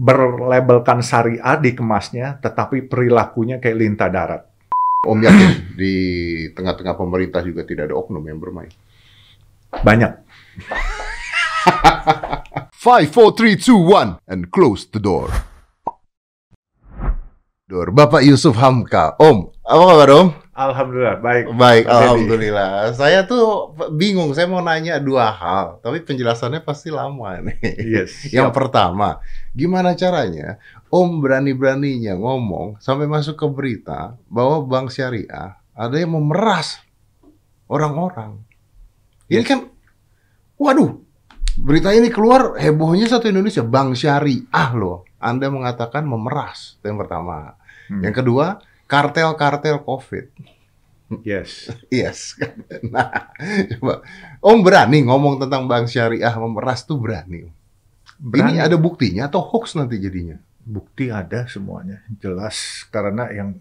berlabelkan syariah dikemasnya, tetapi perilakunya kayak lintah darat. Om yakin di tengah-tengah pemerintah juga tidak ada oknum yang bermain. Banyak. Five, four, three, two, one, and close the door. Door. Bapak Yusuf Hamka. Om, apa kabar Om? Alhamdulillah, baik. Baik, Deddy. alhamdulillah. Saya tuh bingung, saya mau nanya dua hal, tapi penjelasannya pasti lama nih. Yes. Yang siap. pertama, gimana caranya Om berani-beraninya ngomong sampai masuk ke berita bahwa bank syariah ada yang memeras orang-orang. Ini Yes. kan, waduh, berita ini keluar hebohnya satu Indonesia, bank syariah loh. Anda mengatakan memeras, itu yang pertama. Hmm. Yang kedua, kartel-kartel COVID. Yes. Yes. Nah, coba Om berani ngomong tentang bank syariah memeras tuh berani. Berani. Ini ada buktinya atau hoax nanti jadinya? Bukti ada semuanya, jelas. Karena yang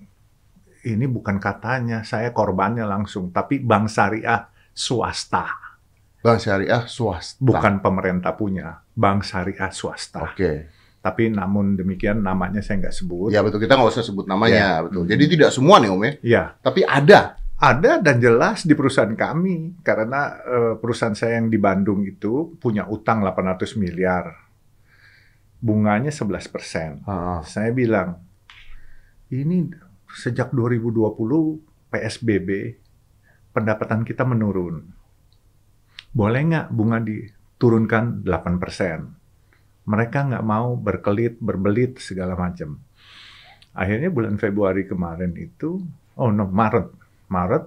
ini bukan katanya, saya korbannya langsung. Tapi bank syariah swasta, Bank syariah swasta. bukan pemerintah punya. Bank syariah swasta. Oke. Tapi namun demikian namanya saya nggak sebut. Ya betul kita nggak usah sebut namanya Ya. betul. Jadi tidak semua nih Om ya, Ya, tapi ada. ada dan jelas di perusahaan kami. Karena eh, perusahaan saya yang di Bandung itu punya utang 800 miliar. Bunganya 11 persen. Ah, Saya bilang, ini sejak 2020 PSBB, pendapatan kita menurun. Boleh nggak bunga diturunkan 8%? Mereka nggak mau berkelit, berbelit, segala macam. Akhirnya bulan Februari kemarin itu, oh no, Maret. Maret,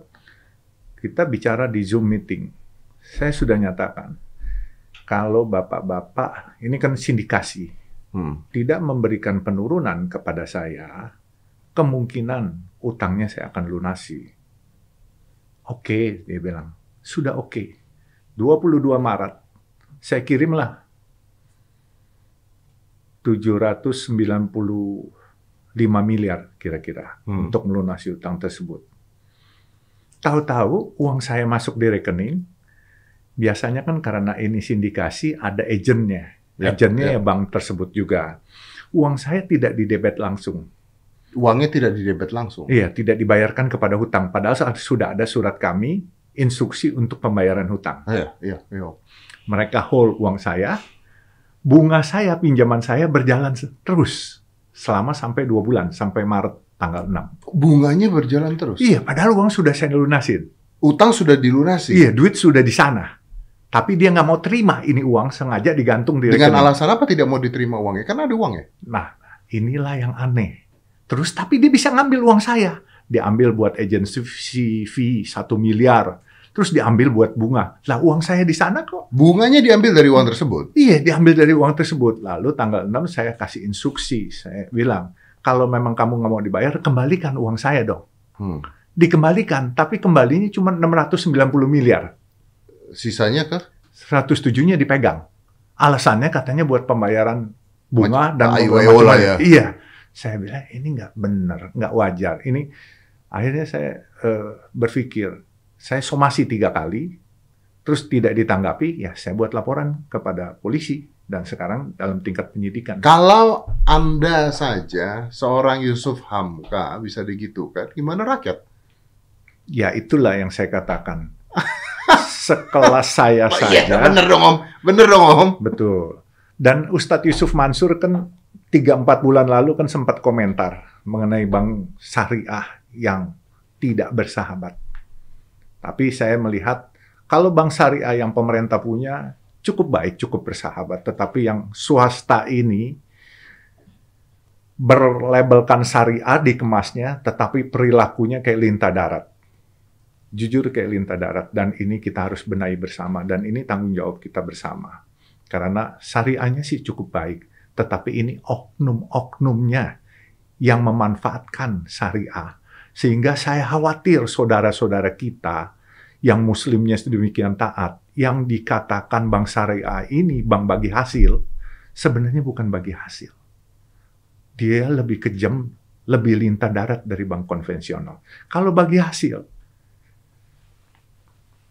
kita bicara di Zoom meeting. Saya sudah nyatakan, kalau bapak-bapak, ini kan sindikasi, hmm. tidak memberikan penurunan kepada saya, kemungkinan utangnya saya akan lunasi. Oke, dia bilang. Sudah oke. 22 Maret, saya kirimlah 795 miliar kira-kira Hmm. untuk melunasi utang tersebut. Tahu-tahu uang saya masuk di rekening, biasanya kan karena ini sindikasi ada agentnya. Ya, Agennya ya. ya bank tersebut juga. Uang saya tidak didebet langsung. Uangnya tidak didebet langsung. Iya, tidak dibayarkan kepada hutang. Padahal saat sudah ada surat kami, instruksi untuk pembayaran hutang. Iya, iya, iya. Mereka hold uang saya, bunga saya, pinjaman saya berjalan terus selama sampai dua bulan, sampai Maret tanggal 6. Bunganya berjalan terus. Iya, padahal uang sudah saya lunasin. Utang sudah dilunasi. Iya, duit sudah di sana. Tapi dia nggak mau terima ini uang, sengaja digantung di Dengan rekening. alasan apa tidak mau diterima uangnya? Kan ada uangnya. Nah, inilah yang aneh. Terus tapi dia bisa ngambil uang saya. Diambil buat agensi fee satu miliar. Terus diambil buat bunga. Lah uang saya di sana kok. Bunganya diambil dari uang tersebut. Iya, diambil dari uang tersebut. Lalu tanggal 6 saya kasih instruksi. Saya bilang, kalau memang kamu nggak mau dibayar, kembalikan uang saya dong. Hmm. Dikembalikan, tapi kembalinya cuma 690 miliar. Sisanya ke 107-nya dipegang. Alasannya katanya buat pembayaran bunga dan ayo lah macam- ya. Iya. Saya bilang ini nggak benar, nggak wajar. Ini akhirnya saya eh, berpikir, saya somasi tiga kali, terus tidak ditanggapi, ya saya buat laporan kepada polisi dan sekarang dalam tingkat penyidikan. Kalau Anda saja seorang Yusuf Hamka bisa digitukan, gimana rakyat? Ya itulah yang saya katakan. Sekelas saya Oh, saja. iya, bener dong Om. Bener dong Om. Betul. Dan Ustadz Yusuf Mansur kan 3-4 bulan lalu kan sempat komentar mengenai bank syariah yang tidak bersahabat. Tapi saya melihat kalau bank syariah yang pemerintah punya cukup baik, cukup bersahabat. Tetapi yang swasta ini berlabelkan syariah dikemasnya, tetapi perilakunya kayak lintah darat. Jujur kayak lintah darat. Dan ini kita harus benahi bersama. Dan ini tanggung jawab kita bersama. Karena syariahnya sih cukup baik, tetapi ini oknum-oknumnya yang memanfaatkan syariah. Sehingga saya khawatir saudara-saudara kita yang muslimnya sedemikian taat, yang dikatakan bank syariah ini bank bagi hasil, sebenarnya bukan bagi hasil. Dia lebih kejam, lebih lintah darat dari bank konvensional. Kalau bagi hasil,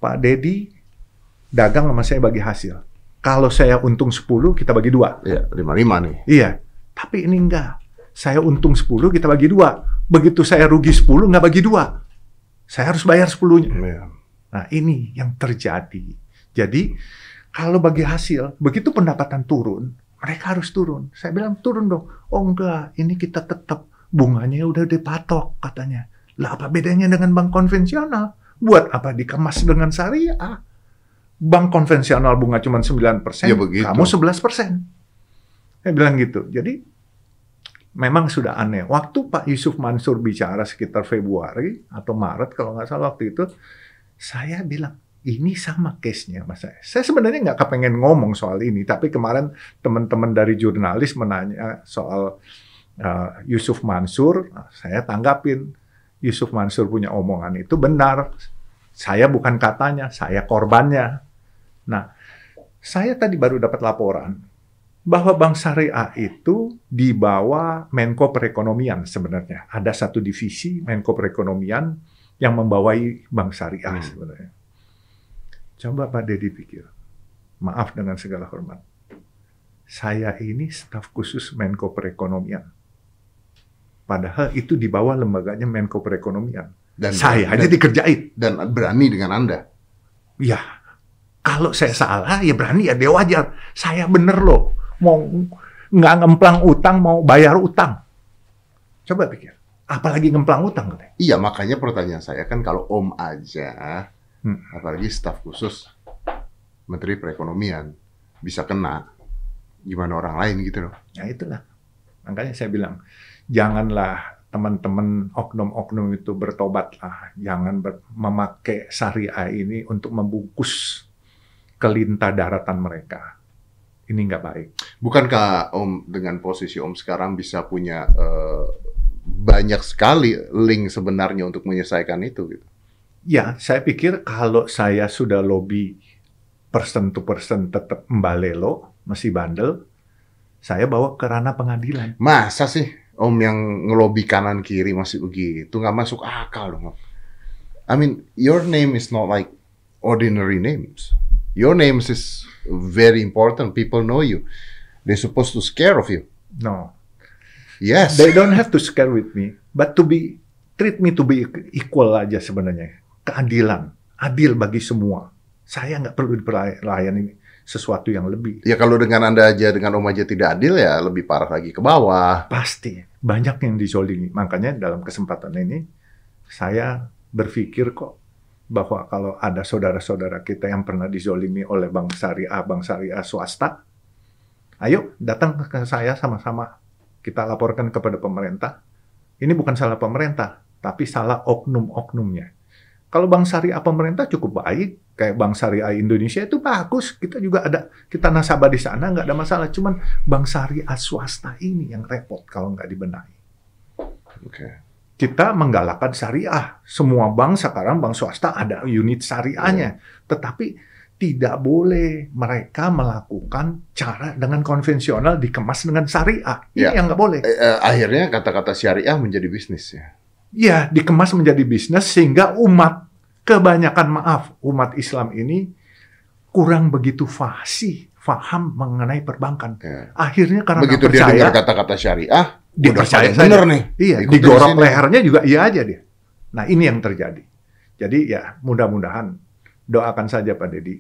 Pak Dedi dagang sama saya bagi hasil. Kalau saya untung 10, kita bagi dua. Ya, lima-lima nih. Iya. Tapi ini enggak. Saya untung 10, kita bagi dua. Begitu saya rugi 10, nggak bagi dua. Saya harus bayar 10-nya. Iya. Nah, ini yang terjadi. Jadi, kalau bagi hasil, begitu pendapatan turun, mereka harus turun. Saya bilang, turun dong. Oh enggak, ini kita tetap bunganya udah dipatok katanya. Lah apa bedanya dengan bank konvensional? Buat apa dikemas dengan syariah? Bank konvensional bunga cuma 9%, Ya, begitu. kamu 11%. Saya bilang gitu. Jadi memang sudah aneh. Waktu Pak Yusuf Mansur bicara sekitar Februari atau Maret kalau nggak salah waktu itu, saya bilang ini sama case-nya mas saya. Saya sebenarnya nggak kepengen ngomong soal ini, tapi kemarin teman-teman dari jurnalis menanya soal uh, Yusuf Mansur, saya tanggapin Yusuf Mansur punya omongan itu benar. Saya bukan katanya, saya korbannya. Nah, saya tadi baru dapat laporan bahwa Bank Syariah itu di bawah Menko Perekonomian sebenarnya. Ada satu divisi Menko Perekonomian yang membawai Bank Syariah Hmm. sebenarnya. Coba Pak Deddy pikir. Maaf dengan segala hormat. Saya ini staf khusus Menko Perekonomian. Padahal itu di bawah lembaganya Menko Perekonomian. Dan saya aja dan, dikerjain. dan berani dengan Anda. Ya, kalau saya salah ya berani ya dia wajar. Saya bener loh, mau nggak ngemplang utang mau bayar utang. Coba pikir, apalagi ngemplang utang katanya. Iya, makanya pertanyaan saya kan kalau Om aja, Hmm. apalagi staf khusus Menteri Perekonomian bisa kena, gimana orang lain gitu loh. Ya itulah, makanya saya bilang janganlah teman-teman oknum-oknum itu bertobatlah, jangan ber- memakai syariah ini untuk membungkus kelintah daratan mereka. Ini nggak baik. Bukankah Om dengan posisi Om sekarang bisa punya eh, banyak sekali link sebenarnya untuk menyelesaikan itu gitu? Ya, saya pikir kalau saya sudah lobby person to person tetap mbalelo, masih bandel, saya bawa ke ranah pengadilan. Masa sih Om yang ngelobi kanan kiri masih begitu nggak masuk akal dong. I mean, your name is not like ordinary names. Your names is very important. People know you. They're supposed to scare of you. No, Yes. they don't have to scare with me, but to be treat me to be equal aja sebenarnya. Keadilan, adil bagi semua. Saya nggak perlu diperlayani sesuatu yang lebih. Ya kalau dengan Anda aja dengan Om aja tidak adil ya lebih parah lagi ke bawah. Pasti banyak yang dizolimi. Makanya dalam kesempatan ini saya berpikir kok bahwa kalau ada saudara-saudara kita yang pernah dizolimi oleh bank syariah, bank syariah swasta, ayo datang ke saya sama-sama kita laporkan kepada pemerintah. Ini bukan salah pemerintah, tapi salah oknum-oknumnya. Kalau bank syariah pemerintah cukup baik, kayak bank syariah Indonesia itu bagus. Kita juga ada, kita nasabah di sana nggak ada masalah. Cuman bank syariah swasta ini yang repot kalau nggak dibenahi. Oke. Kita menggalakkan syariah. Semua bank sekarang bank swasta ada unit syariahnya. Tetapi tidak boleh mereka melakukan cara dengan konvensional dikemas dengan syariah. Ini Ya. yang nggak boleh. Eh, eh, akhirnya kata-kata syariah menjadi bisnis ya. Ya, dikemas menjadi bisnis sehingga umat kebanyakan maaf umat Islam ini kurang begitu fasih, faham mengenai perbankan. Ya. Akhirnya karena Begitu nggak dia percaya, dengar kata-kata syariah, dia udah percaya paling saja. bener nih. Iya, digorok sini. lehernya juga iya aja dia. Nah, ini yang terjadi. Jadi ya mudah-mudahan doakan saja Pak Dedi.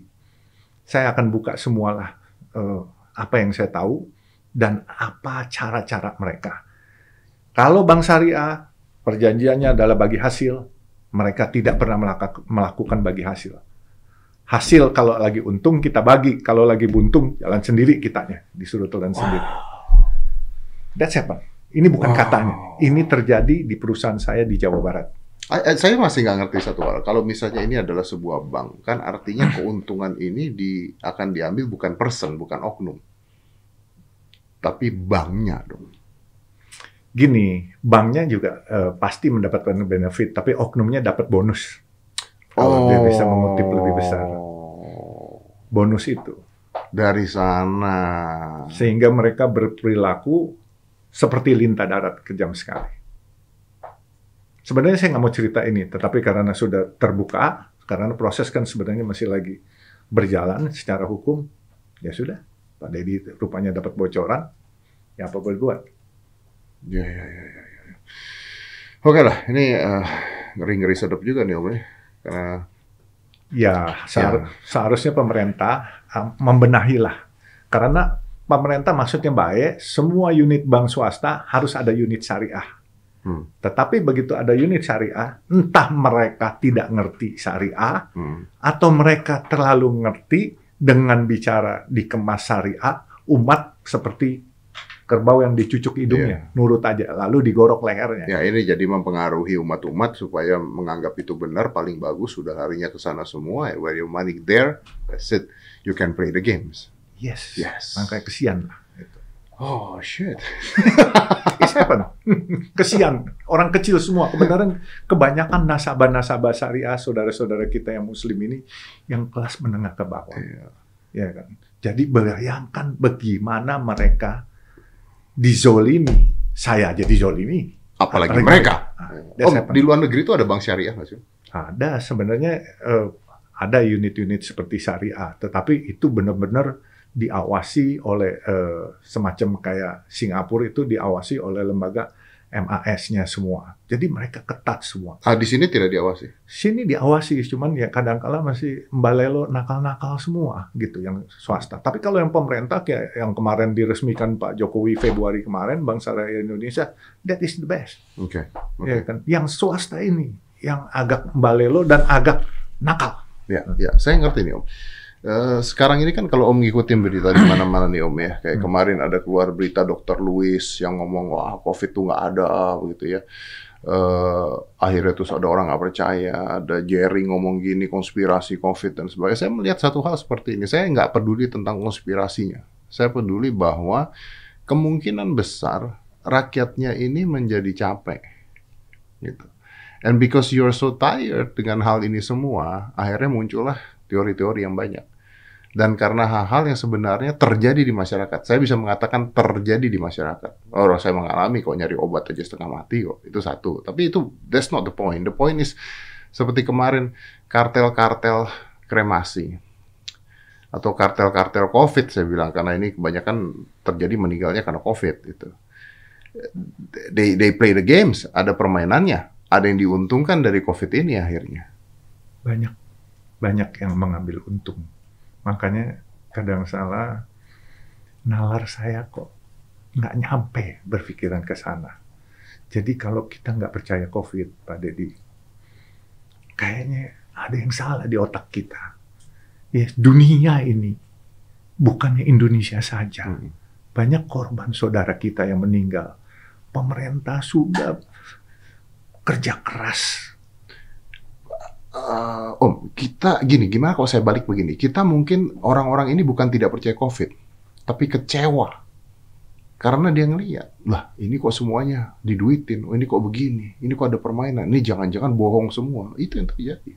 Saya akan buka semualah eh, apa yang saya tahu dan apa cara-cara mereka. Kalau Bank Syariah perjanjiannya adalah bagi hasil, mereka tidak pernah melakukan bagi hasil. Hasil kalau lagi untung kita bagi, kalau lagi buntung jalan sendiri kitanya, disuruh telan sendiri. That's happen. Ini bukan Wow. katanya. Ini terjadi di perusahaan saya di Jawa Barat. Eh, Saya masih nggak ngerti satu hal. Kalau misalnya ini adalah sebuah bank, kan artinya keuntungan ini di, akan diambil bukan person, bukan oknum, tapi banknya dong. Gini, banknya juga eh, pasti mendapatkan benefit, tapi oknumnya dapat bonus. Kalau dia bisa mengutip lebih besar. Oh, Bonus itu. Dari sana. Sehingga mereka berperilaku seperti lintah darat kejam sekali. Sebenarnya saya nggak mau cerita ini, tetapi karena sudah terbuka, karena proses kan sebenarnya masih lagi berjalan secara hukum, ya sudah. Pak Deddy rupanya dapat bocoran, Ya apa boleh buat. Ya, ya, ya, ya. ya. Oke lah, ini uh, ngeri-ngeri sedap juga nih Om ya. Karena Ya, sehar- seharusnya pemerintah uh, membenahi lah. Karena pemerintah maksudnya baik, semua unit bank swasta harus ada unit syariah. Hmm. Tetapi begitu ada unit syariah, entah mereka tidak ngerti syariah, hmm, atau mereka terlalu ngerti dengan bicara dikemas syariah, umat seperti kerbau yang dicucuk hidungnya, nurut aja, lalu digorok lehernya. ya ini jadi mempengaruhi umat-umat supaya menganggap itu benar paling bagus sudah larinya ke sana semua. Where your money there, that's it. You can play the games. Yes, Yes. makanya kesian lah. Gitu. Oh shit. It's happen. kesian, orang kecil semua. Kebenaran kebanyakan nasabah-nasabah syariah, saudara-saudara kita yang muslim ini, yang kelas menengah ke bawah. Iya. ya kan? Jadi bayangkan bagaimana mereka dizolimi. Saya aja dizolimi. Apalagi Apalagi mereka. Ah, Om, that's happened. di luar negeri itu ada bank syariah nggak sih? Ada sebenarnya eh, ada unit-unit seperti syariah, tetapi itu benar-benar diawasi oleh eh, semacam kayak Singapura itu diawasi oleh lembaga MAS-nya semua. Jadi mereka ketat semua. Ah, di sini tidak diawasi. Sini diawasi, cuman ya kadang-kala masih mbalelo nakal-nakal semua gitu yang swasta. Tapi kalau yang pemerintah kayak yang kemarin diresmikan Pak Jokowi Februari kemarin Bank Syariah Indonesia, that is the best. Oke. oke. Ya kan? Yang swasta ini yang agak mbalelo dan agak nakal. Ya, ya, saya ngerti nih Om. Eh, sekarang ini kan kalau Om ngikutin berita di mana-mana nih Om ya, kayak Hmm. kemarin ada keluar berita Dokter Louis yang ngomong wah COVID tuh nggak ada begitu ya. Eh, akhirnya terus ada orang nggak percaya, ada Jerry ngomong gini konspirasi COVID dan sebagainya. Saya melihat satu hal seperti ini. Saya nggak peduli tentang konspirasinya. Saya peduli bahwa kemungkinan besar rakyatnya ini menjadi capek, gitu. And because you're so tired dengan hal ini semua, akhirnya muncullah teori-teori yang banyak. Dan karena hal-hal yang sebenarnya terjadi di masyarakat, saya bisa mengatakan terjadi di masyarakat. Oh, saya mengalami kok nyari obat aja setengah mati kok. Itu satu. Tapi itu that's not the point. The point is seperti kemarin kartel-kartel kremasi atau kartel-kartel COVID saya bilang karena ini kebanyakan terjadi meninggalnya karena COVID itu. They they play the games, ada permainannya, ada yang diuntungkan dari COVID ini akhirnya. Banyak banyak yang mengambil untung. Makanya kadang salah nalar saya kok nggak nyampe berpikiran ke sana. Jadi kalau kita nggak percaya COVID, Pak Deddy, kayaknya ada yang salah di otak kita. Ya, dunia ini bukannya Indonesia saja. Hmm. Banyak korban saudara kita yang meninggal. Pemerintah sudah kerja keras. Eh, Om, kita gini, gimana kalau saya balik begini? Kita mungkin orang-orang ini bukan tidak percaya COVID, tapi kecewa. Karena dia ngeliat, lah ini kok semuanya diduitin, oh, ini kok begini, ini kok ada permainan, ini jangan-jangan bohong semua. Itu yang terjadi.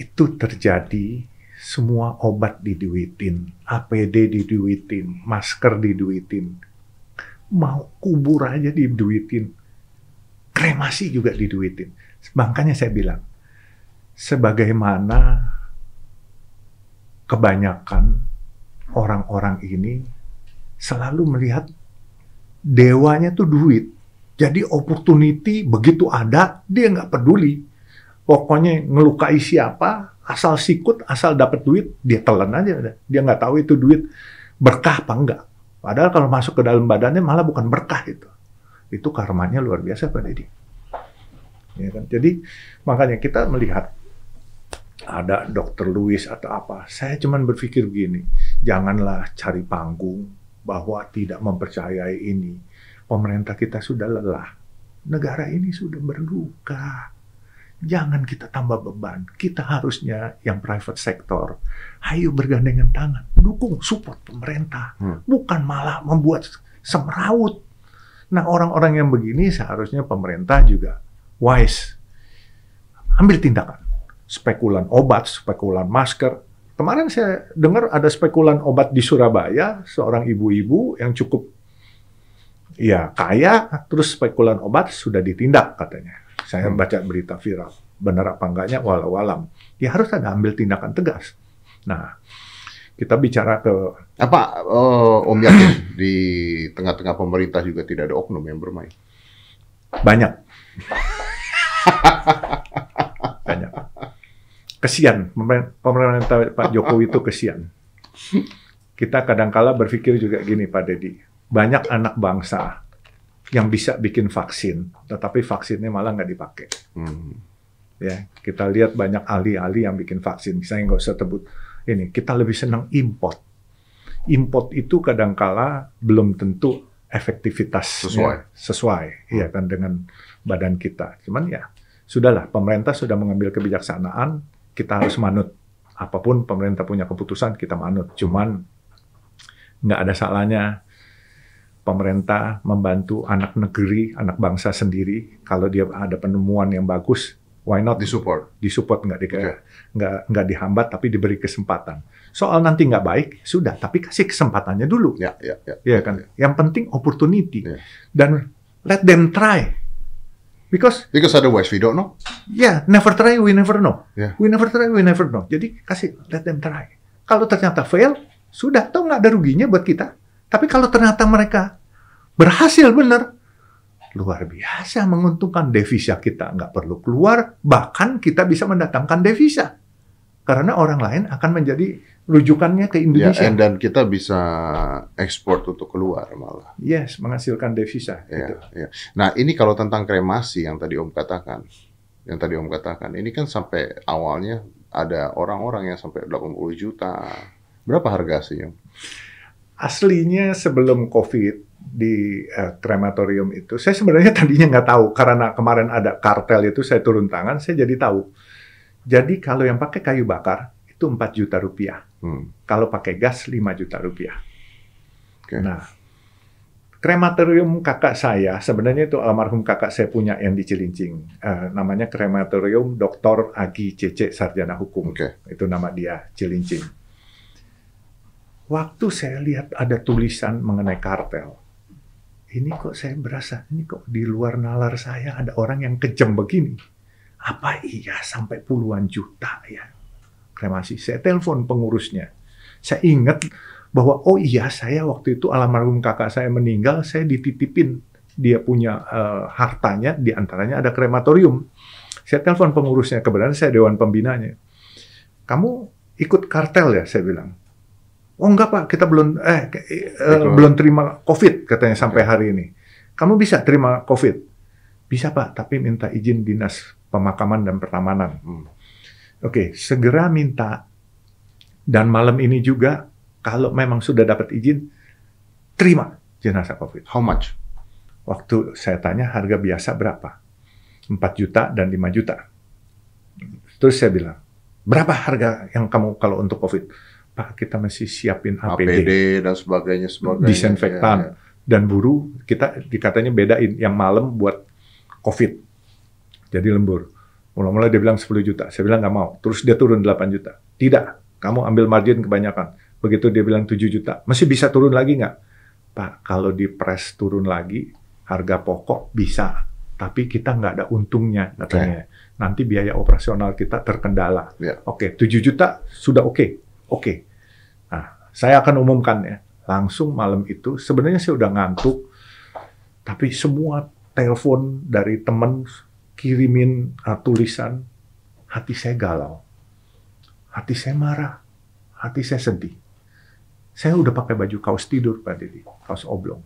itu terjadi semua obat diduitin, APD diduitin, masker diduitin, mau kubur aja diduitin, kremasi juga diduitin. Makanya saya bilang, sebagaimana kebanyakan orang-orang ini selalu melihat dewanya tuh duit. Jadi opportunity begitu ada, dia nggak peduli pokoknya ngelukai siapa, asal sikut, asal dapat duit, dia telan aja. Dia nggak tahu itu duit berkah apa enggak. Padahal kalau masuk ke dalam badannya malah bukan berkah itu. Itu karmanya luar biasa Pak Deddy. Ya kan? Jadi makanya kita melihat ada dokter Louis atau apa. Saya cuman berpikir begini, janganlah cari panggung bahwa tidak mempercayai ini. Pemerintah kita sudah lelah. Negara ini sudah berduka jangan kita tambah beban. Kita harusnya yang private sector, ayo bergandengan tangan, dukung, support pemerintah, Hmm. bukan malah membuat semrawut. Nah orang-orang yang begini seharusnya pemerintah juga wise, ambil tindakan. Spekulan obat, spekulan masker. Kemarin saya dengar ada spekulan obat di Surabaya, seorang ibu-ibu yang cukup ya kaya, terus spekulan obat sudah ditindak katanya. Saya Hmm. baca berita viral. Benar apa enggaknya walau alam. Ya harus ada ambil tindakan tegas. Nah, Kita bicara ke Apa eh, Om yakin di tengah-tengah pemerintah juga tidak ada oknum yang bermain? banyak. banyak. Kesian, pemer- pemerintah Pak Jokowi itu kesian. Kita kadangkala berpikir juga gini Pak Dedi, banyak anak bangsa yang bisa bikin vaksin, tetapi vaksinnya malah nggak dipakai. Hmm. ya kita lihat banyak ahli-ahli yang bikin vaksin saya nggak usah sebut ini kita lebih senang import import itu kadangkala belum tentu efektivitas Sesuai. sesuai ya kan dengan badan kita cuman ya sudahlah pemerintah sudah mengambil kebijaksanaan kita harus manut apa pun pemerintah punya keputusan kita manut cuman nggak ada salahnya pemerintah membantu anak negeri anak bangsa sendiri kalau dia ada penemuan yang bagus why not Disupport. disupport nggak di, Oke. nggak nggak dihambat tapi diberi kesempatan. Soal nanti nggak baik sudah tapi kasih kesempatannya dulu, Ya, ya, ya. ya kan. Yang penting opportunity Iya. dan let them try. Because Because otherwise we don't know. ya never try we never know. Ya. We never try we never know. Jadi kasih let them try. Kalau ternyata fail sudah tahu nggak ada ruginya buat kita. Tapi kalau ternyata mereka berhasil benar luar biasa menguntungkan devisa kita nggak perlu keluar bahkan kita bisa mendatangkan devisa karena orang lain akan menjadi rujukannya ke Ya, Indonesia. and dan kita bisa ekspor untuk keluar malah. yes, menghasilkan devisa. Ya, gitu. ya. Nah, ini kalau tentang kremasi yang tadi Om katakan, yang tadi Om katakan, ini kan sampai awalnya ada orang-orang yang sampai 80 juta. Berapa harga sih, Om? Aslinya sebelum COVID di eh, krematorium itu, saya sebenarnya tadinya nggak tahu karena kemarin ada kartel itu saya turun tangan, saya jadi tahu. Jadi kalau yang pakai kayu bakar itu 4 juta rupiah. Hmm. Kalau pakai gas 5 juta rupiah. Oke. Nah, krematorium kakak saya, sebenarnya itu almarhum kakak saya punya yang di Cilincing. Eh, namanya krematorium Dr. Agi Cece Sarjana Hukum. Oke. Itu nama dia, Cilincing. Waktu saya lihat ada tulisan mengenai kartel, ini kok saya berasa, ini kok di luar nalar saya ada orang yang kejam begini. Apa iya sampai puluhan juta ya kremasi? Saya telepon pengurusnya. Saya ingat bahwa oh iya saya waktu itu almarhum kakak saya meninggal, saya dititipin dia punya eh, hartanya, di antaranya ada krematorium. Saya telepon pengurusnya, kebetulan saya dewan pembinanya. Kamu ikut kartel ya? Saya bilang. Oh enggak pak, kita belum eh, eh, belum terima COVID katanya sampai hari ini. Kamu bisa terima COVID? Bisa pak, tapi minta izin dinas pemakaman dan pertamanan. Hmm. Oke, segera minta. Dan malam ini juga, kalau memang sudah dapat izin, terima jenazah COVID. How much? Waktu saya tanya harga biasa berapa? 4 juta dan 5 juta. Terus saya bilang, berapa harga yang kamu kalau untuk COVID? Pak, kita masih siapin APD, APD dan sebagainya, sebagainya. disinfektan, Ya, ya. dan buru. Kita dikatanya bedain yang malam buat COVID. Jadi lembur. Mula-mula dia bilang 10 juta. Saya bilang nggak mau. Terus dia turun 8 juta. Tidak. Kamu ambil margin kebanyakan. Begitu dia bilang 7 juta. Masih bisa turun lagi nggak? Pak, kalau di press turun lagi, harga pokok bisa. Tapi kita nggak ada untungnya katanya. Nanti biaya operasional kita terkendala. Ya. Oke, 7 juta sudah oke. Oke. Nah, saya akan umumkan ya. Langsung malam itu, sebenarnya saya udah ngantuk. Tapi semua telepon dari teman kirimin uh, tulisan, hati saya galau. Hati saya marah. Hati saya sedih. Saya udah pakai baju kaos tidur, Pak Dedi. Kaos oblong.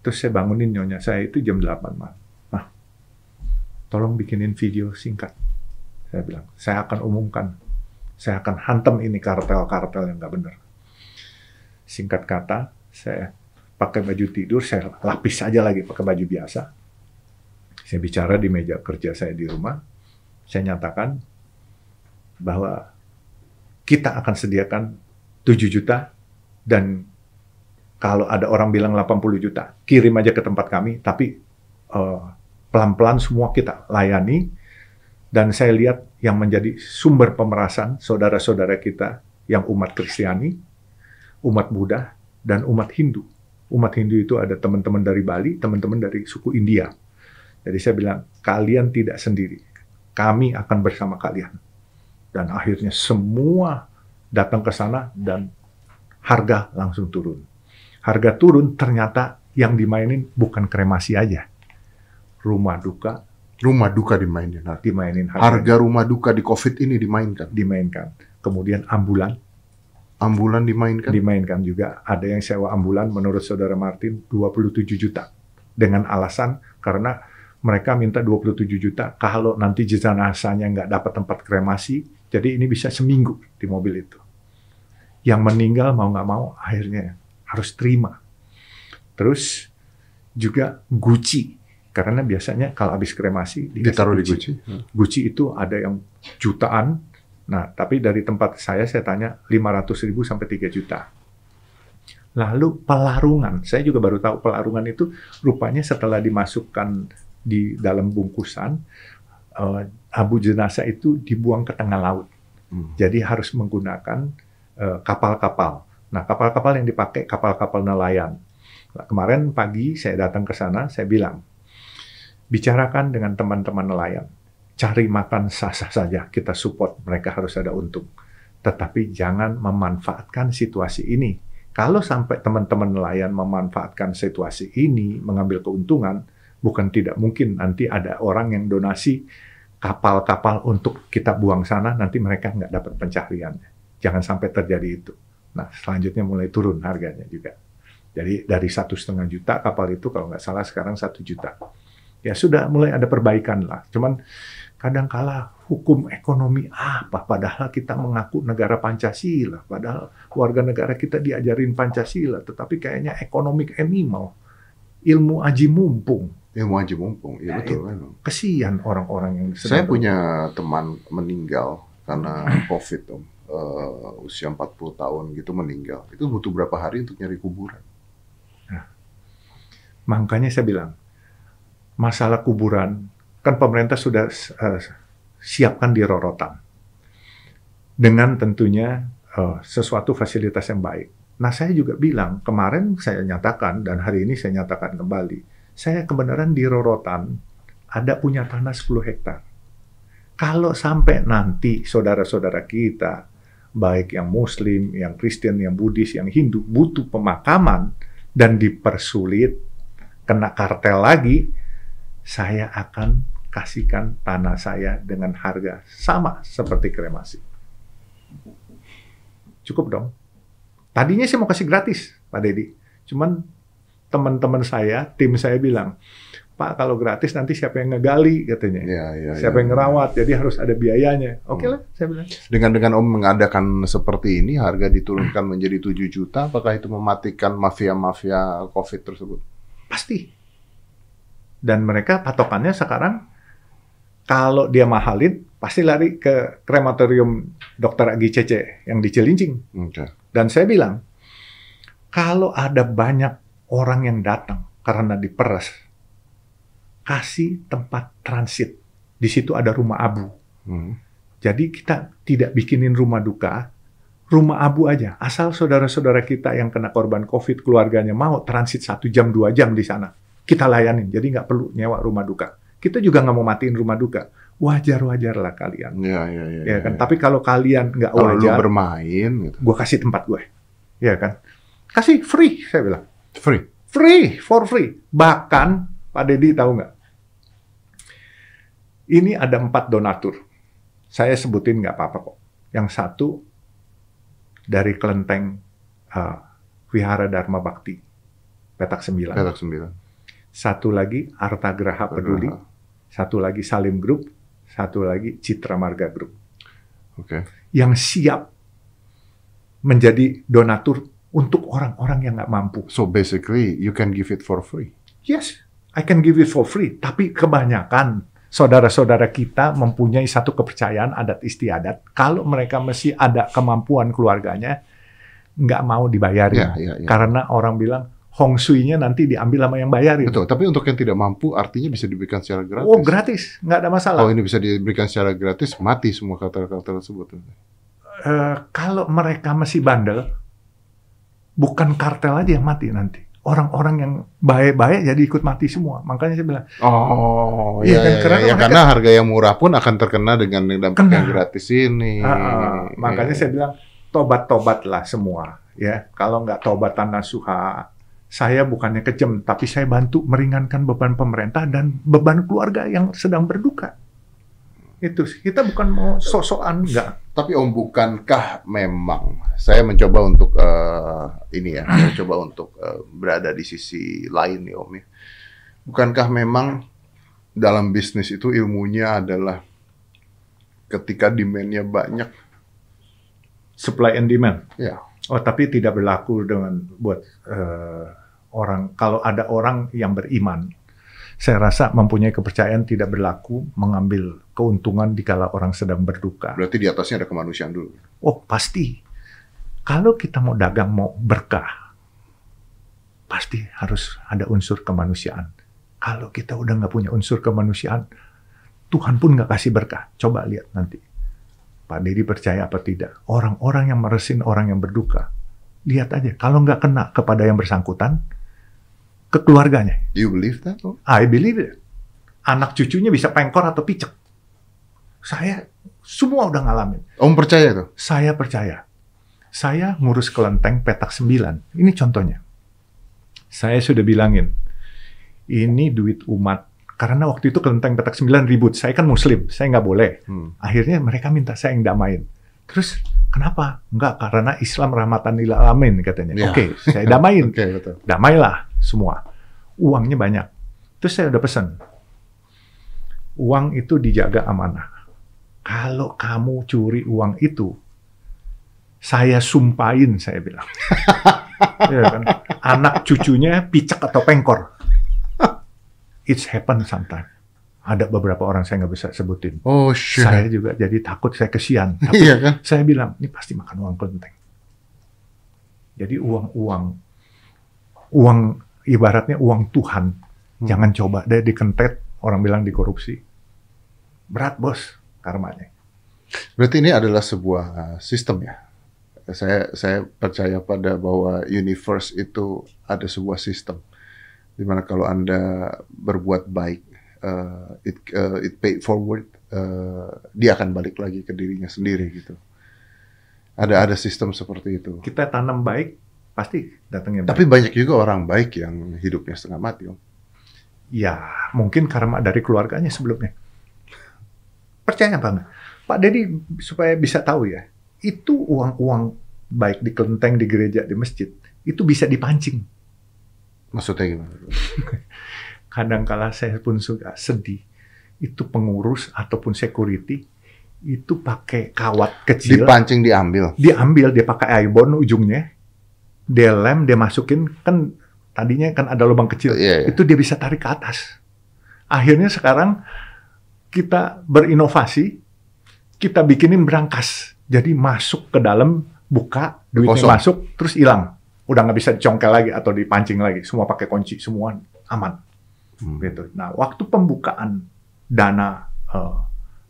Terus saya bangunin nyonya saya itu jam 8 malam. Nah, tolong bikinin video singkat. Saya bilang, saya akan umumkan. Saya akan hantam ini kartel-kartel yang nggak benar. Singkat kata, saya pakai baju tidur, saya lapis aja lagi pakai baju biasa. Saya bicara di meja kerja saya di rumah. Saya nyatakan bahwa kita akan sediakan 7 juta dan kalau ada orang bilang 80 juta, kirim aja ke tempat kami, tapi eh, pelan-pelan semua kita layani dan saya lihat yang menjadi sumber pemerasan saudara-saudara kita yang umat Kristiani, umat Buddha, dan umat Hindu. Umat Hindu itu ada teman-teman dari Bali, teman-teman dari suku India. Jadi saya bilang, kalian tidak sendiri. Kami akan bersama kalian. Dan akhirnya semua datang ke sana dan harga langsung turun. Harga turun ternyata yang dimainin bukan kremasi aja. Rumah duka Rumah duka dimainin. harga. dimainin harga, Harga rumah duka di COVID ini dimainkan. dimainkan. Kemudian ambulan Ambulan dimainkan. dimainkan juga. Ada yang sewa ambulan menurut saudara Martin 27 juta. Dengan alasan karena mereka minta 27 juta kalau nanti jenazahnya nggak dapat tempat kremasi, jadi ini bisa seminggu di mobil itu. Yang meninggal mau nggak mau akhirnya harus terima. Terus juga Gucci. Karena biasanya kalau habis kremasi Ditaruh di Gucci. Gucci itu ada yang jutaan. Nah, tapi dari tempat saya saya tanya 500 ribu sampai 3 juta. Lalu pelarungan, saya juga baru tahu pelarungan itu rupanya setelah dimasukkan di dalam bungkusan, eh, abu jenazah itu dibuang ke tengah laut. Hmm. Jadi harus menggunakan eh, kapal-kapal. Nah, kapal-kapal yang dipakai kapal-kapal nelayan. Nah, kemarin pagi saya datang ke sana, saya bilang, bicarakan dengan teman-teman nelayan. Cari makan sah-sah saja, kita support, mereka harus ada untung. Tetapi jangan memanfaatkan situasi ini. Kalau sampai teman-teman nelayan memanfaatkan situasi ini, mengambil keuntungan, bukan tidak mungkin nanti ada orang yang donasi kapal-kapal untuk kita buang sana, nanti mereka nggak dapat pencahariannya. Jangan sampai terjadi itu. Nah, selanjutnya mulai turun harganya juga. Jadi dari satu setengah juta kapal itu kalau nggak salah sekarang satu juta. Ya sudah mulai ada perbaikan lah. Cuman kadangkala hukum ekonomi apa? Padahal kita mengaku negara Pancasila. Padahal warga negara kita diajarin Pancasila. Tetapi kayaknya economic animal. Ilmu aji mumpung. Ilmu aja mumpung. Iya Ya, betul. itu. memang. Kesian orang-orang yang Saya punya teman meninggal karena COVID, Om. Eh, usia 40 tahun gitu meninggal. Itu butuh berapa hari untuk nyari kuburan? Makanya saya bilang, masalah kuburan, kan pemerintah sudah eh, siapkan di rorotan. Dengan tentunya eh, sesuatu fasilitas yang baik. Nah, saya juga bilang, kemarin saya nyatakan, dan hari ini saya nyatakan kembali, saya kebenaran di rorotan ada punya tanah 10 hektar. Kalau sampai nanti saudara-saudara kita, baik yang Muslim, yang Kristen, yang Buddhis, yang Hindu, butuh pemakaman dan dipersulit, kena kartel lagi, saya akan kasihkan tanah saya dengan harga sama seperti kremasi. Cukup dong. Tadinya saya mau kasih gratis, Pak Dedi. Cuman teman-teman saya, tim saya bilang, Pak kalau gratis nanti siapa yang ngegali katanya. Ya, ya, siapa ya. yang ngerawat, jadi harus ada biayanya. Oke Hmm. lah, saya bilang. Dengan dengan Om mengadakan seperti ini, harga diturunkan menjadi 7 juta, apakah itu mematikan mafia-mafia COVID tersebut? Pasti. Dan mereka patokannya sekarang kalau dia mahalin pasti lari ke krematorium Dr. Agi Cece yang di Cilincing. Oke. Dan saya bilang kalau ada banyak orang yang datang karena diperas, kasih tempat transit. Di situ ada rumah abu. Hmm. Jadi kita tidak bikinin rumah duka, rumah abu aja. Asal saudara-saudara kita yang kena korban COVID keluarganya mau transit satu jam dua jam di sana, kita layanin. Jadi nggak perlu nyewa rumah duka. Kita juga nggak mau matiin rumah duka. Wajar-wajar lah kalian. Ya, ya, ya. Ya kan. Tapi kalau kalian nggak kalau wajar, bermain, gitu. gue kasih tempat gue. Ya kan. Kasih free, saya bilang. Free. Free, for free. Bahkan, Pak Dedi tahu nggak? Ini ada empat donatur. Saya sebutin nggak apa-apa kok. Yang satu dari kelenteng uh, Wihara Dharma Bakti, petak sembilan. Petak sembilan. Satu lagi Arta Graha Peduli, satu lagi Salim Group, satu lagi Citra Marga Group. Oke. Yang siap menjadi donatur untuk orang-orang yang nggak mampu. So basically, you can give it for free. Yes, I can give it for free. Tapi kebanyakan saudara-saudara kita mempunyai satu kepercayaan adat istiadat. Kalau mereka masih ada kemampuan keluarganya, nggak mau dibayarin. Ya, ya, ya. Karena orang bilang, Hong Sui-nya nanti diambil sama yang bayarin. Betul. Tapi untuk yang tidak mampu, artinya bisa diberikan secara gratis. Oh, gratis. Nggak ada masalah. Kalau ini bisa diberikan secara gratis, mati semua kata-kata tersebut. Eh, kalau mereka masih bandel, bukan kartel aja yang mati nanti. Orang-orang yang baik-baik jadi ikut mati semua. Makanya saya bilang, Oh, Iya iya, kan, iya, karena iya. mereka- karena harga yang murah pun akan terkena dengan yang dampak Kena. yang gratis ini. Ah, ah, makanya Iya. saya bilang tobat-tobatlah semua ya. Kalau nggak tobatan nasuha, saya bukannya kejam, tapi saya bantu meringankan beban pemerintah dan beban keluarga yang sedang berduka. Itu sih. kita bukan mau sosokan nggak. Tapi Om bukankah memang saya mencoba untuk eh, ini ya, saya coba untuk eh, berada di sisi lain nih Om ya. Bukankah memang dalam bisnis itu ilmunya adalah ketika demand-nya banyak, Supply and demand. ya Oh, tapi tidak berlaku dengan buat eh, orang. Kalau ada orang yang beriman, saya rasa mempunyai kepercayaan tidak berlaku mengambil keuntungan di kala orang sedang berduka. berarti di atasnya ada kemanusiaan dulu. Oh, pasti. Kalau kita mau dagang, mau berkah, pasti harus ada unsur kemanusiaan. Kalau kita udah nggak punya unsur kemanusiaan, Tuhan pun nggak kasih berkah. Coba lihat nanti. Pak Dedi percaya apa tidak? Orang-orang yang meresin orang yang berduka, lihat aja. Kalau nggak kena kepada yang bersangkutan, ke keluarganya. Do you believe that? I believe it. Anak cucunya bisa pengkor atau picek. Saya semua udah ngalamin. Om percaya tuh? Saya percaya. Saya ngurus kelenteng petak 9. Ini contohnya. Saya sudah bilangin, ini duit umat. Karena waktu itu kelenteng petak 9 ribut. Saya kan muslim, saya nggak boleh. Hmm. Akhirnya mereka minta saya yang damain. Terus kenapa? Enggak, karena Islam rahmatan lil alamin katanya. Ya. Oke, saya damain. Oke betul. Damailah semua. Uangnya banyak. Terus saya udah pesan. Uang itu dijaga amanah. Kalau kamu curi uang itu, saya sumpahin, saya bilang. Iya kan? Anak cucunya picek atau pengkor. It's happen sometimes. Ada beberapa orang saya nggak bisa sebutin. Oh shit. Saya juga jadi takut, saya kesian. Tapi Iya kan? saya bilang, ini pasti makan uang kelenteng. Jadi uang-uang, uang ibaratnya uang Tuhan. Hmm. Jangan coba deh dikentet, orang bilang dikorupsi. Berat bos, karmanya. Berarti ini adalah sebuah uh, sistem ya. Saya saya percaya pada bahwa universe itu ada sebuah sistem di mana kalau anda berbuat baik, uh, it uh, it pay forward, uh, dia akan balik lagi ke dirinya sendiri gitu. Ada ada sistem seperti itu. Kita tanam baik, pasti datangnya baik. Tapi banyak juga orang baik yang hidupnya setengah mati. Om. Ya, mungkin karma dari keluarganya sebelumnya. Percaya apa enggak? Pak Dedi supaya bisa tahu ya, itu uang-uang baik di kelenteng, di gereja, di masjid, itu bisa dipancing. Maksudnya gimana? kadang kala saya pun suka sedih. Itu pengurus ataupun security itu pakai kawat kecil, Dipancing diambil. diambil dia pakai ibon ujungnya, dia lem, dia masukin kan tadinya kan ada lubang kecil, Iya, iya. itu dia bisa tarik ke atas. Akhirnya sekarang kita berinovasi, kita bikinin berangkas, jadi masuk ke dalam, buka, duitnya Kosong. masuk, terus hilang. Udah nggak bisa dicongkel lagi atau dipancing lagi, semua pakai kunci, semua aman Hmm. gitu. Nah, waktu pembukaan dana eh,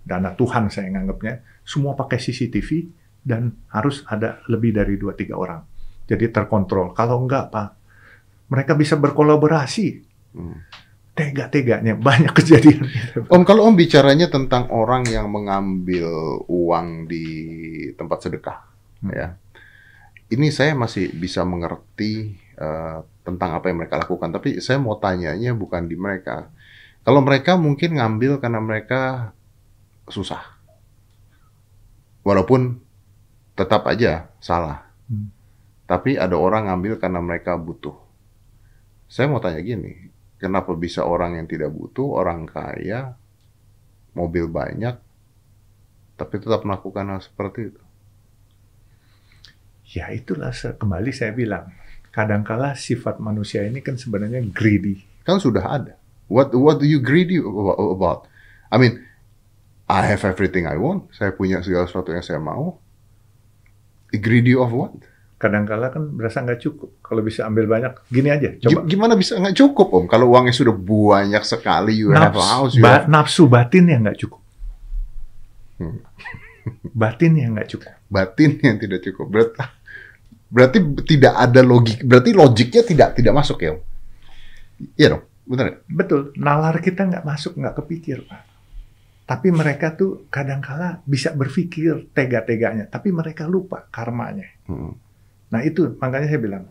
dana Tuhan saya nganggapnya semua pakai CCTV dan harus ada lebih dari 2 3 orang. Jadi terkontrol. Kalau enggak, Pak, mereka bisa berkolaborasi. Hmm. Tega-teganya banyak kejadian. Om, kalau Om bicaranya tentang orang yang mengambil uang di tempat sedekah, Hmm. ya, ini saya masih bisa mengerti eh, tentang apa yang mereka lakukan. Tapi saya mau tanyanya bukan di mereka. Kalau mereka mungkin ngambil karena mereka susah, walaupun tetap aja salah. Tapi ada orang ngambil karena mereka butuh. Saya mau tanya gini, kenapa bisa orang yang tidak butuh, orang kaya, mobil banyak, tapi tetap melakukan hal seperti itu? Ya itulah kembali saya bilang. Kadangkala sifat manusia ini kan sebenarnya greedy. Kan sudah ada. What what do you greedy abo- about? I mean, I have everything I want. Saya punya segala sesuatu yang saya mau. Greedy of what? Kadangkala kan berasa nggak cukup. Kalau bisa ambil banyak, gini aja. Coba Gimana bisa nggak cukup om? Kalau uangnya sudah banyak sekali, you have a house, you ba- have nafsu batin yang nggak cukup. Hmm. batin yang nggak cukup. batin yang tidak cukup. Berarti, berarti tidak ada logik. Berarti logiknya tidak tidak masuk ya om? Iya dong, benar ya? Betul, nalar kita nggak masuk, nggak kepikir, Pak. Tapi mereka tuh kadangkala bisa berpikir tega-teganya, tapi mereka lupa karmanya. Hmm. Nah itu makanya saya bilang,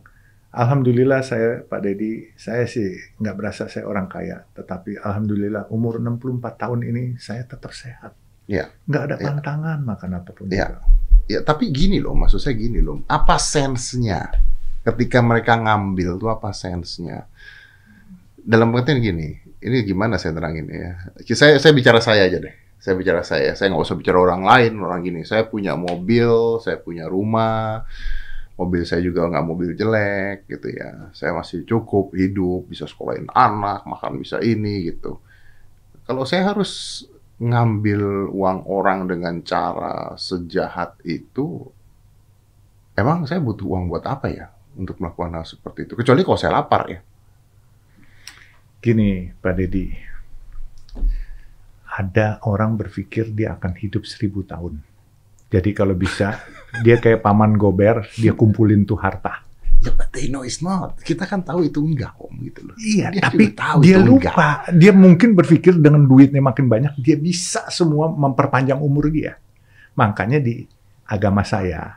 Alhamdulillah saya Pak Dedi, saya sih nggak berasa saya orang kaya, tetapi Alhamdulillah umur 64 tahun ini saya tetap sehat. Iya. Nggak ada Iya. pantangan makan apa pun Iya. juga. Ya, tapi gini loh, maksud saya gini loh. Apa sensenya ketika mereka ngambil tuh apa sensenya? Dalam pengertian gini, ini gimana saya terangin ya? Saya saya bicara saya aja deh. Saya bicara saya. Saya nggak usah bicara orang lain. Orang gini, saya punya mobil, saya punya rumah, mobil saya juga nggak mobil jelek gitu ya. Saya masih cukup hidup, bisa sekolahin anak, makan bisa ini gitu. Kalau saya harus ngambil uang orang dengan cara sejahat itu, emang saya butuh uang buat apa ya untuk melakukan hal seperti itu? Kecuali kalau saya lapar ya. Gini Pak Dedi, ada orang berpikir dia akan hidup seribu tahun. Jadi kalau bisa, dia kayak paman gober, dia kumpulin tuh harta. Ya, but they know it's not. Kita kan tahu itu enggak om gitu loh. Iya, Dia tapi tahu dia itu lupa. Dia mungkin berpikir dengan duitnya makin banyak, dia bisa semua memperpanjang umur dia. Makanya di agama saya,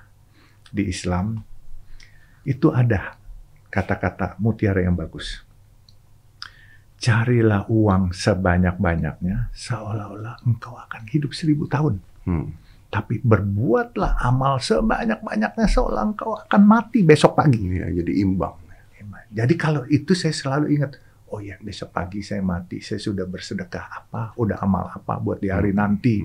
di Islam, itu ada kata-kata mutiara yang bagus. Carilah uang sebanyak-banyaknya, seolah-olah engkau akan hidup seribu tahun. Hmm. Tapi berbuatlah amal sebanyak-banyaknya, seolah engkau akan mati besok pagi. Iya, jadi imbang. Jadi kalau itu saya selalu ingat, oh ya besok pagi saya mati, saya sudah bersedekah apa, udah amal apa buat di hari nanti.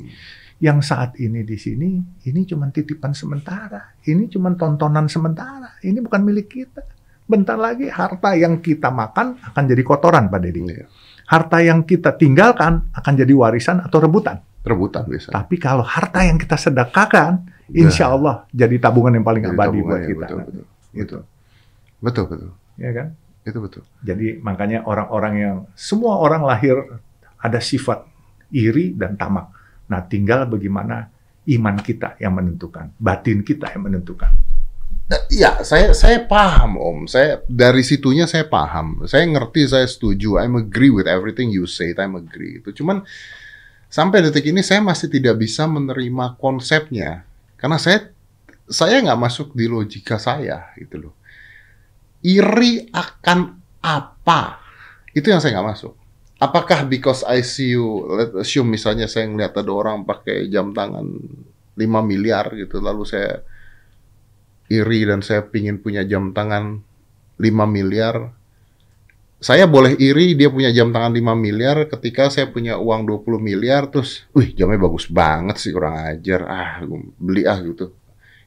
Yang saat ini di sini, ini cuma titipan sementara, ini cuma tontonan sementara, ini bukan milik kita. Bentar lagi harta yang kita makan akan jadi kotoran, Pak Deddy. Iya. Harta yang kita tinggalkan akan jadi warisan atau rebutan. Rebutan biasa. Tapi kalau harta yang kita sedekahkan, insya Allah jadi tabungan yang paling Jadi abadi buat kita. Betul, betul. Gitu. Betul, betul. Ya kan? Itu betul. Jadi makanya orang-orang yang semua orang lahir ada sifat iri dan tamak. Nah, tinggal bagaimana iman kita yang menentukan, batin kita yang menentukan. Eh, Iya, saya saya paham Om. Saya dari situnya saya paham. Saya ngerti, saya setuju. I'm agree with everything you say. I'm agree. Itu cuman sampai detik ini saya masih tidak bisa menerima konsepnya karena saya saya nggak masuk di logika saya gitu loh. Iri akan apa? Itu yang saya nggak masuk. Apakah because I see you, let's assume misalnya saya ngeliat ada orang pakai jam tangan 5 miliar gitu, lalu saya iri dan saya pingin punya jam tangan 5 miliar. Saya boleh iri dia punya jam tangan 5 miliar ketika saya punya uang 20 miliar terus, wih jamnya bagus banget sih kurang ajar. Ah, beli ah gitu.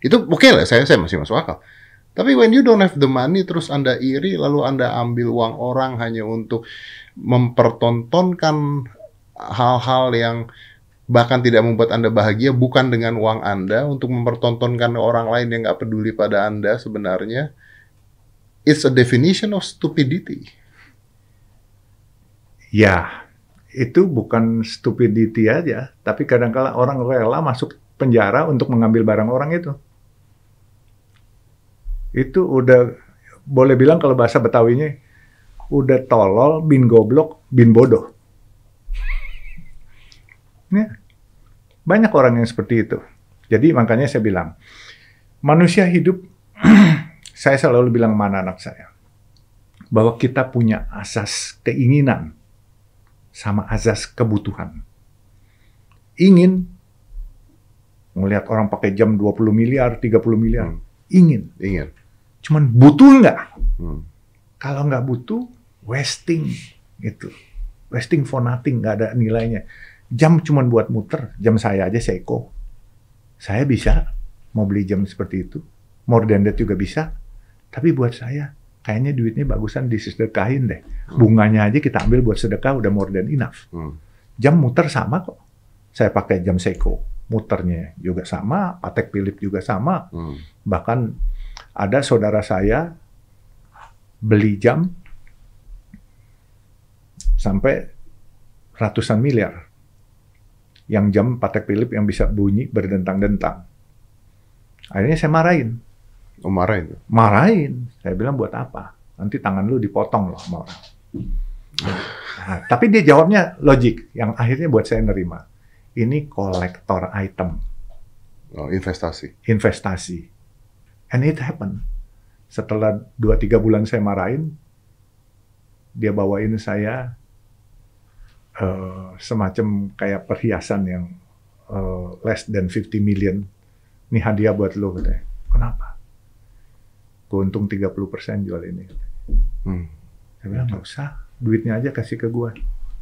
Itu oke lah, saya saya masih masuk akal. Tapi when you don't have the money terus Anda iri lalu Anda ambil uang orang hanya untuk mempertontonkan hal-hal yang bahkan tidak membuat Anda bahagia bukan dengan uang Anda untuk mempertontonkan orang lain yang nggak peduli pada Anda sebenarnya it's a definition of stupidity. Ya, itu bukan stupidity aja, tapi kadang-kala orang rela masuk penjara untuk mengambil barang orang itu. Itu udah boleh bilang kalau bahasa Betawinya udah tolol, bin goblok, bin bodoh. Ya. Banyak orang yang seperti itu. Jadi makanya saya bilang, manusia hidup, saya selalu bilang mana anak saya, bahwa kita punya asas keinginan sama azas kebutuhan. Ingin melihat orang pakai jam 20 miliar, 30 miliar. Hmm. Ingin. Ingat. Cuman butuh nggak? Hmm. Kalau nggak butuh, wasting. gitu. Wasting for nothing, nggak ada nilainya. Jam cuman buat muter. Jam saya aja Seiko. Saya bisa mau beli jam seperti itu. More than that juga bisa. Tapi buat saya, kayaknya duitnya bagusan disedekahin deh. Bunganya aja kita ambil buat sedekah udah more than enough. Hmm. Jam muter sama kok. Saya pakai jam Seiko. Muternya juga sama, Patek Philip juga sama. Hmm. Bahkan ada saudara saya beli jam sampai ratusan miliar. Yang jam Patek Philip yang bisa bunyi berdentang-dentang. Akhirnya saya marahin. Oh, marah itu. Marahin. Saya bilang buat apa? Nanti tangan lu dipotong loh sama orang. Nah, tapi dia jawabnya logik. Yang akhirnya buat saya nerima. ini kolektor item, Oh, investasi. investasi. And it happened. Setelah 2-3 bulan saya marahin, dia bawain saya eh, semacam kayak perhiasan yang eh, less than 50 million. Ini hadiah buat lo katanya. Kenapa? Keuntung 30% jual ini. Hmm. Saya bilang nggak usah, duitnya aja kasih ke gua.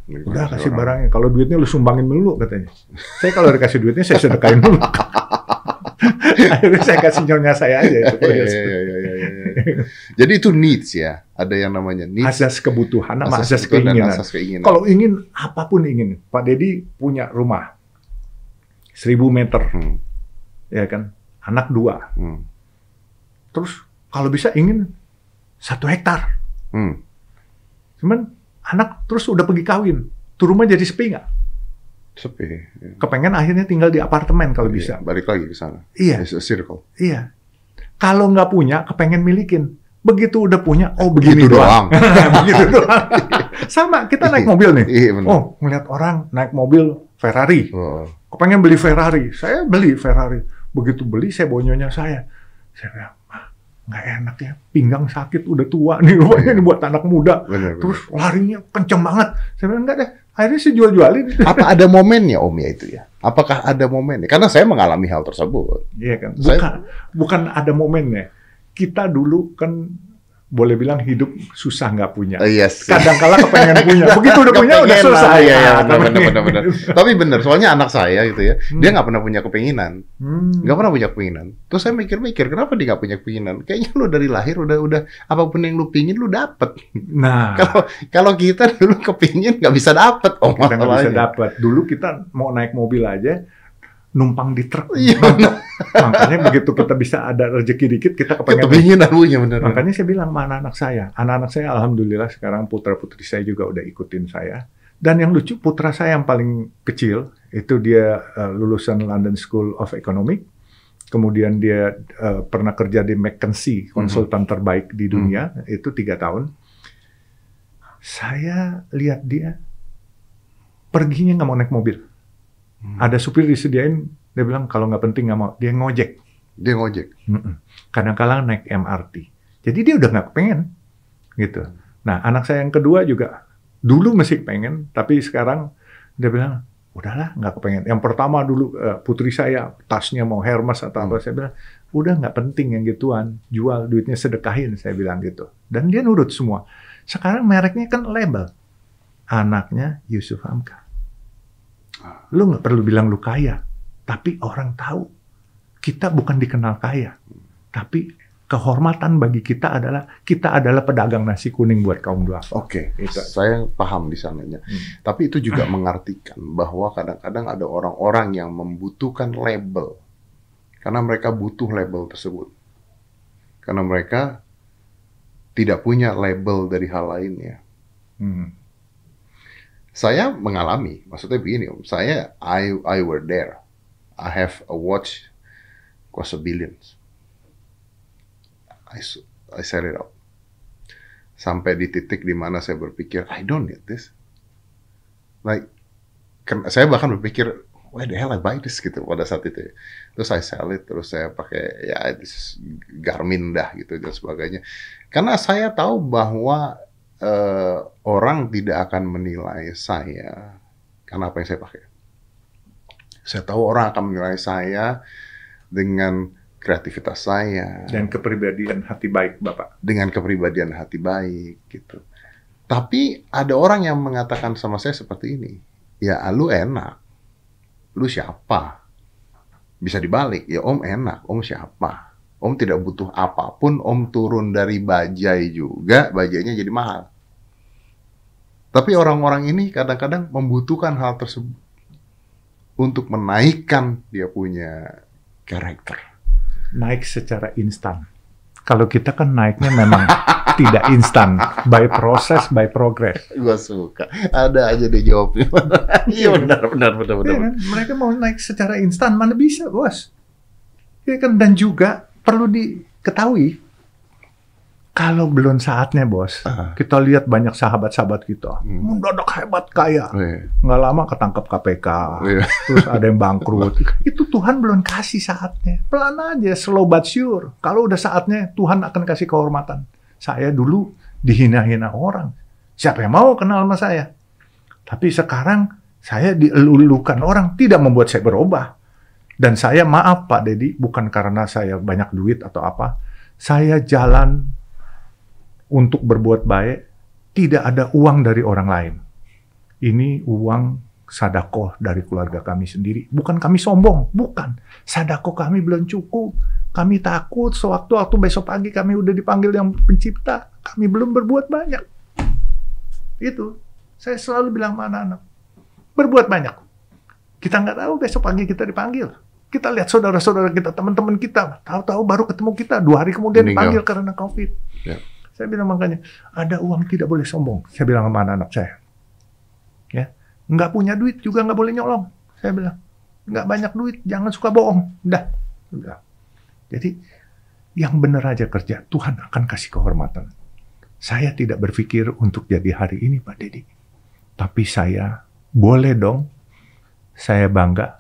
Ini Udah kasih orang- barangnya. Kalau duitnya lu sumbangin dulu katanya. Saya kalau dikasih duitnya saya sedekain dulu. Akhirnya saya kasih nyonya saya aja itu. Iya, iya, iya. Jadi itu needs ya. Ada yang namanya needs, Asas kebutuhan sama asas asas keinginan. asas keinginan. Kalau ingin apa pun ingin. Pak Dedi punya rumah 1000 meter, Hmm, ya kan? Anak dua. hmm, Terus kalau bisa ingin satu hektar. hmm. Cuman anak terus udah pergi kawin. Tuh rumah jadi sepi nggak? Sepi. ya. Kepengen akhirnya tinggal di apartemen kalau Iya, bisa. Balik lagi ke sana. Iya. It's a circle. Iya. Kalau nggak punya, kepengen milikin. Begitu udah punya, oh begini Gitu doang. doang. Begitu doang. Sama, kita naik mobil nih. Iya benar. Oh, ngeliat orang naik mobil Ferrari. Oh. Kepengen beli Ferrari. Saya beli Ferrari. Begitu beli, saya bonyonya saya. Saya bilang, "Ah, nggak enak ya. Pinggang sakit, udah tua nih. Rupanya ini buat anak muda. Benar. Terus larinya kenceng banget. Saya bilang, enggak deh. Akhirnya saya jual-jualin. Apa ada momennya Om ya itu ya? Apakah ada momennya? Karena saya mengalami hal tersebut. Iya kan? Saya- Bukan, bukan ada momennya. Kita dulu kan boleh bilang hidup susah nggak punya. Oh, yes. Kadang-kala kepengen punya. Begitu udah punya udah lah, Iya, iya, Ah, benar, benar, benar, benar. Tapi benar, soalnya anak saya gitu ya, Hmm. dia nggak pernah punya kepinginan, Hmm. nggak pernah punya kepinginan. Terus saya mikir-mikir, kenapa dia nggak punya kepinginan? Kayaknya lu dari lahir udah udah apa pun yang lu pingin lu dapet. Nah, Kalau kalau kita dulu kepingin nggak bisa dapet, oh kita nggak bisa dapat. Dulu kita mau naik mobil aja numpang di truk. Iya, Mantap. Makanya begitu kita bisa ada rezeki dikit, kita kepengen. Benar. Makanya saya bilang sama anak-anak saya, anak-anak saya alhamdulillah sekarang putra putri saya juga udah ikutin saya. Dan yang lucu putra saya yang paling kecil itu dia eh, lulusan London School of Economics, kemudian dia eh, pernah kerja di McKinsey, konsultan terbaik di dunia itu tiga tahun. Saya lihat dia perginya nggak mau naik mobil. Ada supir disediain, dia bilang kalau nggak penting nggak mau, dia ngojek. Dia ngojek. Kadang-kadang naik MRT. Jadi dia udah nggak pengen, gitu. Nah, anak saya yang kedua juga dulu masih pengen, tapi sekarang dia bilang udahlah nggak kepengen. Yang pertama dulu eh, putri saya tasnya mau Hermes atau apa, saya bilang udah nggak penting yang gituan, jual duitnya sedekahin, saya bilang gitu. Dan dia nurut semua. Sekarang mereknya kan label, anaknya Yusuf Hamka. Lu nggak perlu bilang lu kaya, tapi orang tahu kita bukan dikenal kaya, tapi kehormatan bagi kita adalah kita adalah pedagang nasi kuning buat kaum duafa. Oke, Itu. saya paham di sananya. Hmm. Tapi itu juga mengartikan bahwa kadang-kadang ada orang-orang yang membutuhkan label. Karena mereka butuh label tersebut. Karena mereka tidak punya label dari hal lainnya. Hmm. Saya mengalami, maksudnya begini Om, saya I I were there. I have a watch cost a billions. I I set it up. Sampai di titik di mana saya berpikir I don't need this. Like saya bahkan berpikir why the hell I buy this gitu pada saat itu. Terus saya sell it, terus saya pakai ya this is Garmin dah gitu dan sebagainya. Karena saya tahu bahwa eh, orang tidak akan menilai saya karena apa yang saya pakai. Saya tahu orang akan menilai saya dengan kreativitas saya, Dan kepribadian hati baik Bapak. dengan kepribadian hati baik gitu. Tapi ada orang yang mengatakan sama saya seperti ini, ya lu enak, lu siapa? Bisa dibalik, ya om enak, om siapa? Om tidak butuh apa pun, om turun dari bajai juga, bajainya jadi mahal. Tapi orang-orang ini kadang-kadang membutuhkan hal tersebut untuk menaikkan dia punya karakter. Naik secara instan. Kalau kita kan naiknya memang tidak instan, by process, by progress. Gua suka. Ada aja dia jawabnya. Iya benar, benar, benar, benar. Iya kan? Mereka mau naik secara instan, mana bisa, bos? Iya kan? Dan juga perlu diketahui, Kalau belum saatnya, bos, Ah. kita lihat banyak sahabat-sahabat kita, Hmm. mendadak hebat kaya, Iya. nggak lama ketangkep KPK, Iya. terus ada yang bangkrut. Itu Tuhan belum kasih saatnya. Pelan aja, slow but sure. Kalau udah saatnya, Tuhan akan kasih kehormatan. Saya dulu dihina-hina orang. Siapa yang mau kenal sama saya? Tapi sekarang saya dielulukan orang, tidak membuat saya berubah. Dan saya maaf Pak Dedi, bukan karena saya banyak duit atau apa. Saya jalan untuk berbuat baik, tidak ada uang dari orang lain. Ini uang sadako dari keluarga kami sendiri. Bukan kami sombong, bukan. Sadako kami belum cukup. Kami takut sewaktu-waktu besok pagi kami udah dipanggil yang pencipta. Kami belum berbuat banyak. Itu. Saya selalu bilang sama anak-anak. Berbuat banyak. Kita nggak tahu besok pagi kita dipanggil. Kita lihat saudara-saudara kita, teman-teman kita. Tahu-tahu baru ketemu kita. Dua hari kemudian Meninggal. dipanggil karena COVID. Ya. Saya bilang makanya, ada uang tidak boleh sombong. Saya bilang sama anak-anak saya. Ya, nggak punya duit juga nggak boleh nyolong. Saya bilang, nggak banyak duit, jangan suka bohong. Bilang. Jadi, yang benar aja kerja, Tuhan akan kasih kehormatan. Saya tidak berpikir untuk jadi hari ini, Pak Dedi. Tapi saya boleh dong, saya bangga.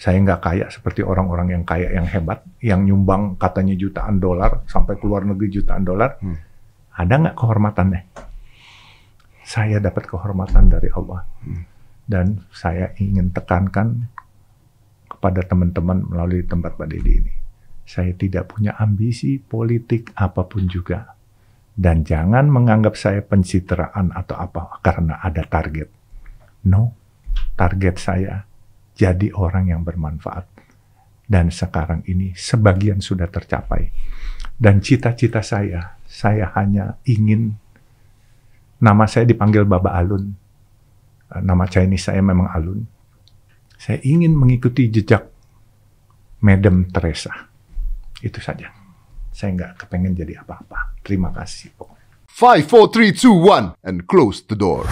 Saya nggak kaya seperti orang-orang yang kaya, yang hebat, yang nyumbang katanya jutaan dolar, sampai keluar negeri jutaan dolar. Hmm. Ada nggak kehormatannya? Saya dapat kehormatan dari Allah. Dan saya ingin tekankan kepada teman-teman melalui tempat Pak Dedi ini. Saya tidak punya ambisi politik apa pun juga. Dan jangan menganggap saya pencitraan atau apa karena ada target. No, target saya jadi orang yang bermanfaat. Dan sekarang ini sebagian sudah tercapai. Dan cita-cita saya, saya hanya ingin nama saya dipanggil Baba Alun. Eh, Nama Chinese saya memang Alun. Saya ingin mengikuti jejak Madam Teresa. Itu saja. Saya nggak kepengen jadi apa-apa. Terima kasih. pokoknya. Five, four, three, two, one, and close the door.